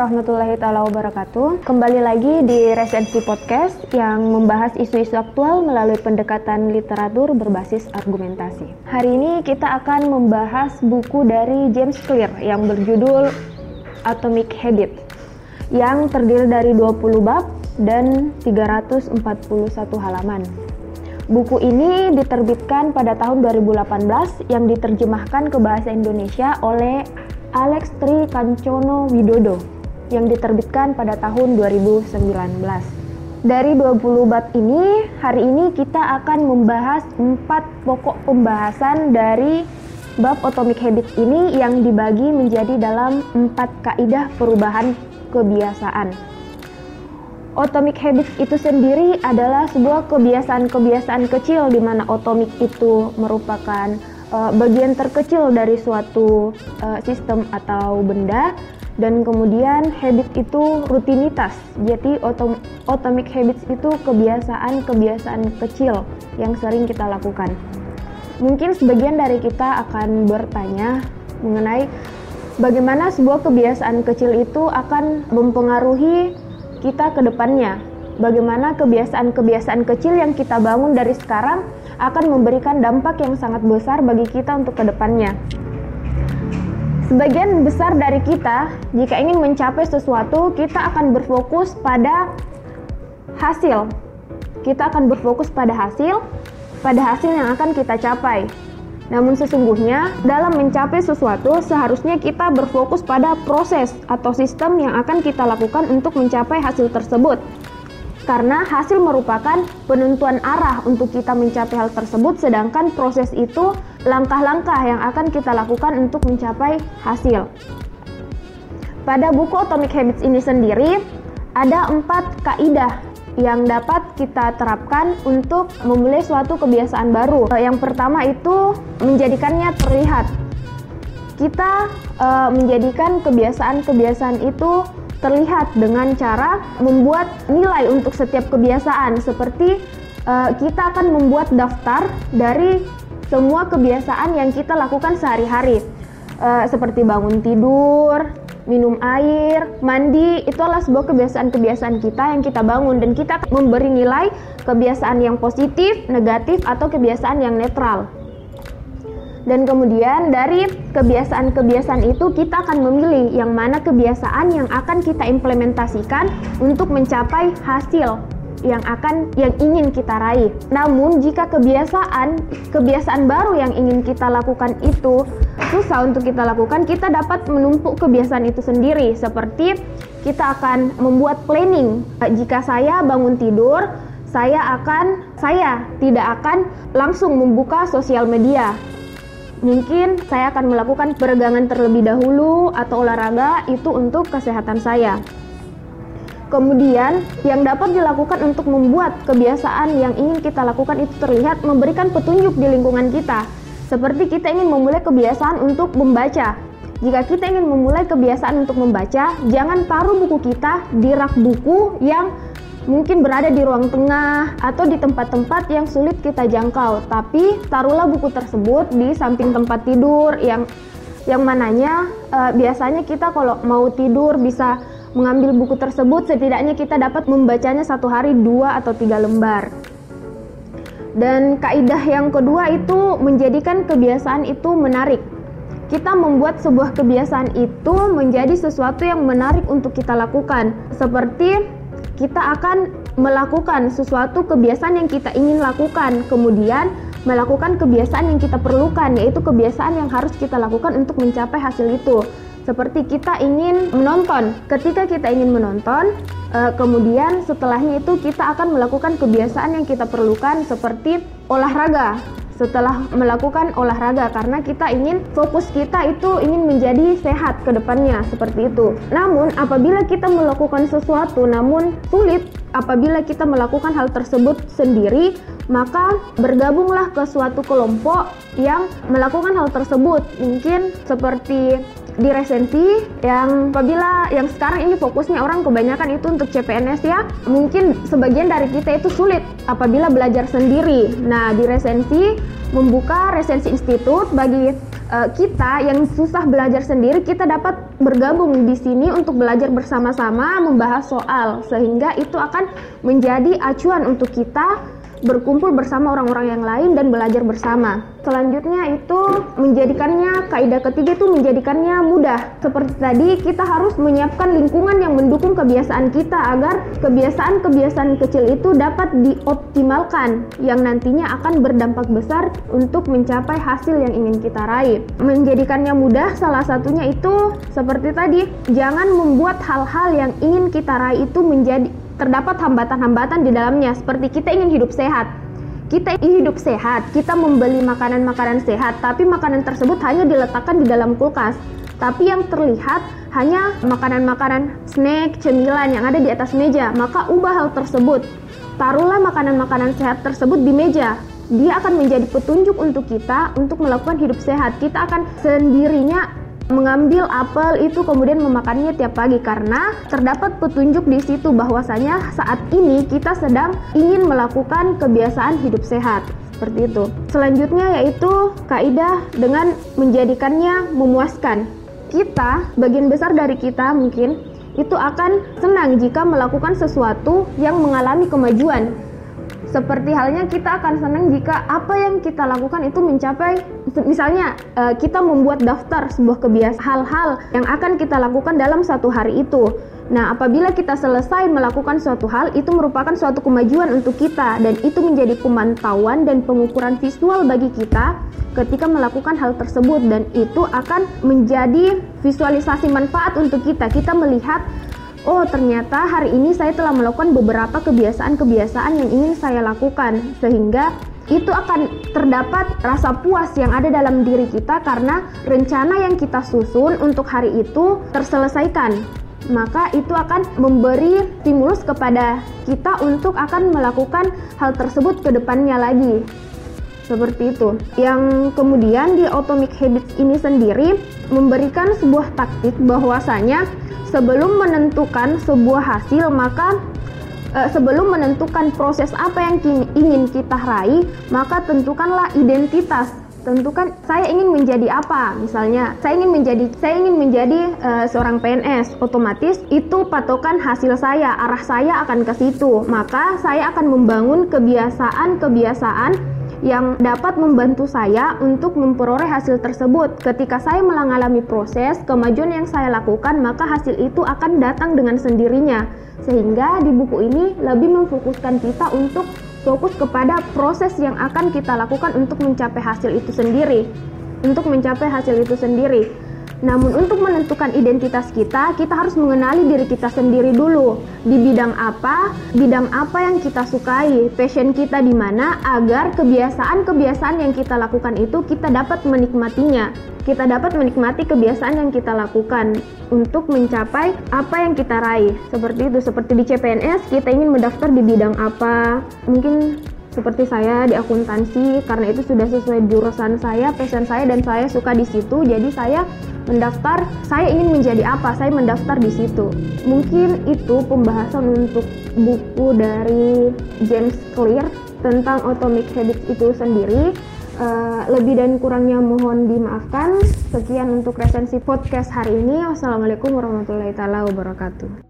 Warahmatullahi taala wabarakatuh. Kembali lagi di Resensi Podcast yang membahas isu-isu aktual melalui pendekatan literatur berbasis argumentasi. Hari ini kita akan membahas buku dari James Clear yang berjudul Atomic Habit yang terdiri dari 20 bab dan 341 halaman. Buku ini diterbitkan pada tahun 2018 yang diterjemahkan ke bahasa Indonesia oleh Alex Tri Kancono Widodo yang diterbitkan pada tahun 2019. Dari 20 bab ini, hari ini kita akan membahas empat pokok pembahasan dari bab Atomic Habit ini yang dibagi menjadi dalam empat kaidah perubahan kebiasaan. Atomic habits itu sendiri adalah sebuah kebiasaan-kebiasaan kecil di mana atomic itu merupakan uh, bagian terkecil dari suatu uh, sistem atau benda dan kemudian habit itu rutinitas. Jadi atomic habits itu kebiasaan-kebiasaan kecil yang sering kita lakukan. Mungkin sebagian dari kita akan bertanya mengenai bagaimana sebuah kebiasaan kecil itu akan mempengaruhi kita ke depannya. Bagaimana kebiasaan-kebiasaan kecil yang kita bangun dari sekarang akan memberikan dampak yang sangat besar bagi kita untuk ke depannya. Sebagian besar dari kita, jika ingin mencapai sesuatu, kita akan berfokus pada hasil. Kita akan berfokus pada hasil, pada hasil yang akan kita capai. Namun sesungguhnya dalam mencapai sesuatu seharusnya kita berfokus pada proses atau sistem yang akan kita lakukan untuk mencapai hasil tersebut. Karena hasil merupakan penentuan arah untuk kita mencapai hal tersebut sedangkan proses itu langkah-langkah yang akan kita lakukan untuk mencapai hasil. Pada buku Atomic Habits ini sendiri ada empat kaidah yang dapat kita terapkan untuk memulai suatu kebiasaan baru. Yang pertama itu menjadikannya terlihat. Kita uh, menjadikan kebiasaan-kebiasaan itu terlihat dengan cara membuat nilai untuk setiap kebiasaan seperti uh, kita akan membuat daftar dari semua kebiasaan yang kita lakukan sehari-hari. Uh, seperti bangun tidur, minum air, mandi, itu adalah sebuah kebiasaan-kebiasaan kita yang kita bangun dan kita memberi nilai kebiasaan yang positif, negatif, atau kebiasaan yang netral. Dan kemudian dari kebiasaan-kebiasaan itu kita akan memilih yang mana kebiasaan yang akan kita implementasikan untuk mencapai hasil yang akan yang ingin kita raih. Namun jika kebiasaan kebiasaan baru yang ingin kita lakukan itu susah untuk kita lakukan, kita dapat menumpuk kebiasaan itu sendiri seperti kita akan membuat planning. Jika saya bangun tidur, saya akan saya tidak akan langsung membuka sosial media. Mungkin saya akan melakukan peregangan terlebih dahulu atau olahraga itu untuk kesehatan saya. Kemudian, yang dapat dilakukan untuk membuat kebiasaan yang ingin kita lakukan itu terlihat memberikan petunjuk di lingkungan kita. Seperti kita ingin memulai kebiasaan untuk membaca. Jika kita ingin memulai kebiasaan untuk membaca, jangan taruh buku kita di rak buku yang mungkin berada di ruang tengah atau di tempat-tempat yang sulit kita jangkau. Tapi taruhlah buku tersebut di samping tempat tidur yang yang mananya uh, biasanya kita kalau mau tidur bisa mengambil buku tersebut setidaknya kita dapat membacanya satu hari dua atau tiga lembar. Dan kaidah yang kedua itu menjadikan kebiasaan itu menarik. Kita membuat sebuah kebiasaan itu menjadi sesuatu yang menarik untuk kita lakukan. Seperti kita akan melakukan sesuatu kebiasaan yang kita ingin lakukan, kemudian melakukan kebiasaan yang kita perlukan, yaitu kebiasaan yang harus kita lakukan untuk mencapai hasil itu. Seperti kita ingin menonton. Ketika kita ingin menonton, uh, kemudian setelahnya itu kita akan melakukan kebiasaan yang kita perlukan seperti olahraga. Setelah melakukan olahraga karena kita ingin fokus kita itu ingin menjadi sehat ke depannya seperti itu. Namun apabila kita melakukan sesuatu namun sulit apabila kita melakukan hal tersebut sendiri, maka bergabunglah ke suatu kelompok yang melakukan hal tersebut. Mungkin seperti di resensi yang apabila yang sekarang ini fokusnya orang kebanyakan itu untuk CPNS ya mungkin sebagian dari kita itu sulit apabila belajar sendiri. Nah di resensi membuka resensi institut bagi uh, kita yang susah belajar sendiri kita dapat bergabung di sini untuk belajar bersama-sama membahas soal sehingga itu akan menjadi acuan untuk kita berkumpul bersama orang-orang yang lain dan belajar bersama. Selanjutnya itu menjadikannya kaidah ketiga itu menjadikannya mudah. Seperti tadi kita harus menyiapkan lingkungan yang mendukung kebiasaan kita agar kebiasaan-kebiasaan kecil itu dapat dioptimalkan yang nantinya akan berdampak besar untuk mencapai hasil yang ingin kita raih. Menjadikannya mudah salah satunya itu seperti tadi, jangan membuat hal-hal yang ingin kita raih itu menjadi terdapat hambatan-hambatan di dalamnya seperti kita ingin hidup sehat kita ingin hidup sehat kita membeli makanan-makanan sehat tapi makanan tersebut hanya diletakkan di dalam kulkas tapi yang terlihat hanya makanan-makanan snack, cemilan yang ada di atas meja. Maka ubah hal tersebut. Taruhlah makanan-makanan sehat tersebut di meja. Dia akan menjadi petunjuk untuk kita untuk melakukan hidup sehat. Kita akan sendirinya mengambil apel itu kemudian memakannya tiap pagi karena terdapat petunjuk di situ bahwasanya saat ini kita sedang ingin melakukan kebiasaan hidup sehat seperti itu. Selanjutnya yaitu kaidah dengan menjadikannya memuaskan. Kita, bagian besar dari kita mungkin itu akan senang jika melakukan sesuatu yang mengalami kemajuan seperti halnya kita akan senang jika apa yang kita lakukan itu mencapai misalnya uh, kita membuat daftar sebuah kebiasaan hal-hal yang akan kita lakukan dalam satu hari itu. Nah, apabila kita selesai melakukan suatu hal, itu merupakan suatu kemajuan untuk kita dan itu menjadi pemantauan dan pengukuran visual bagi kita ketika melakukan hal tersebut dan itu akan menjadi visualisasi manfaat untuk kita. Kita melihat oh ternyata hari ini saya telah melakukan beberapa kebiasaan-kebiasaan yang ingin saya lakukan sehingga itu akan terdapat rasa puas yang ada dalam diri kita karena rencana yang kita susun untuk hari itu terselesaikan maka itu akan memberi stimulus kepada kita untuk akan melakukan hal tersebut ke depannya lagi seperti itu. Yang kemudian di Atomic Habits ini sendiri memberikan sebuah taktik bahwasanya sebelum menentukan sebuah hasil maka uh, sebelum menentukan proses apa yang ingin kita raih maka tentukanlah identitas. Tentukan saya ingin menjadi apa? Misalnya saya ingin menjadi saya ingin menjadi uh, seorang PNS otomatis itu patokan hasil saya arah saya akan ke situ. Maka saya akan membangun kebiasaan-kebiasaan yang dapat membantu saya untuk memperoleh hasil tersebut. Ketika saya mengalami proses kemajuan yang saya lakukan, maka hasil itu akan datang dengan sendirinya. Sehingga di buku ini lebih memfokuskan kita untuk fokus kepada proses yang akan kita lakukan untuk mencapai hasil itu sendiri. Untuk mencapai hasil itu sendiri. Namun untuk menentukan identitas kita, kita harus mengenali diri kita sendiri dulu. Di bidang apa, bidang apa yang kita sukai, passion kita di mana agar kebiasaan-kebiasaan yang kita lakukan itu kita dapat menikmatinya. Kita dapat menikmati kebiasaan yang kita lakukan untuk mencapai apa yang kita raih. Seperti itu, seperti di CPNS kita ingin mendaftar di bidang apa. Mungkin seperti saya di akuntansi karena itu sudah sesuai jurusan saya, passion saya dan saya suka di situ. Jadi saya mendaftar saya ingin menjadi apa? Saya mendaftar di situ. Mungkin itu pembahasan untuk buku dari James Clear tentang Atomic Habits itu sendiri. Uh, lebih dan kurangnya mohon dimaafkan. Sekian untuk resensi podcast hari ini. Wassalamualaikum warahmatullahi wabarakatuh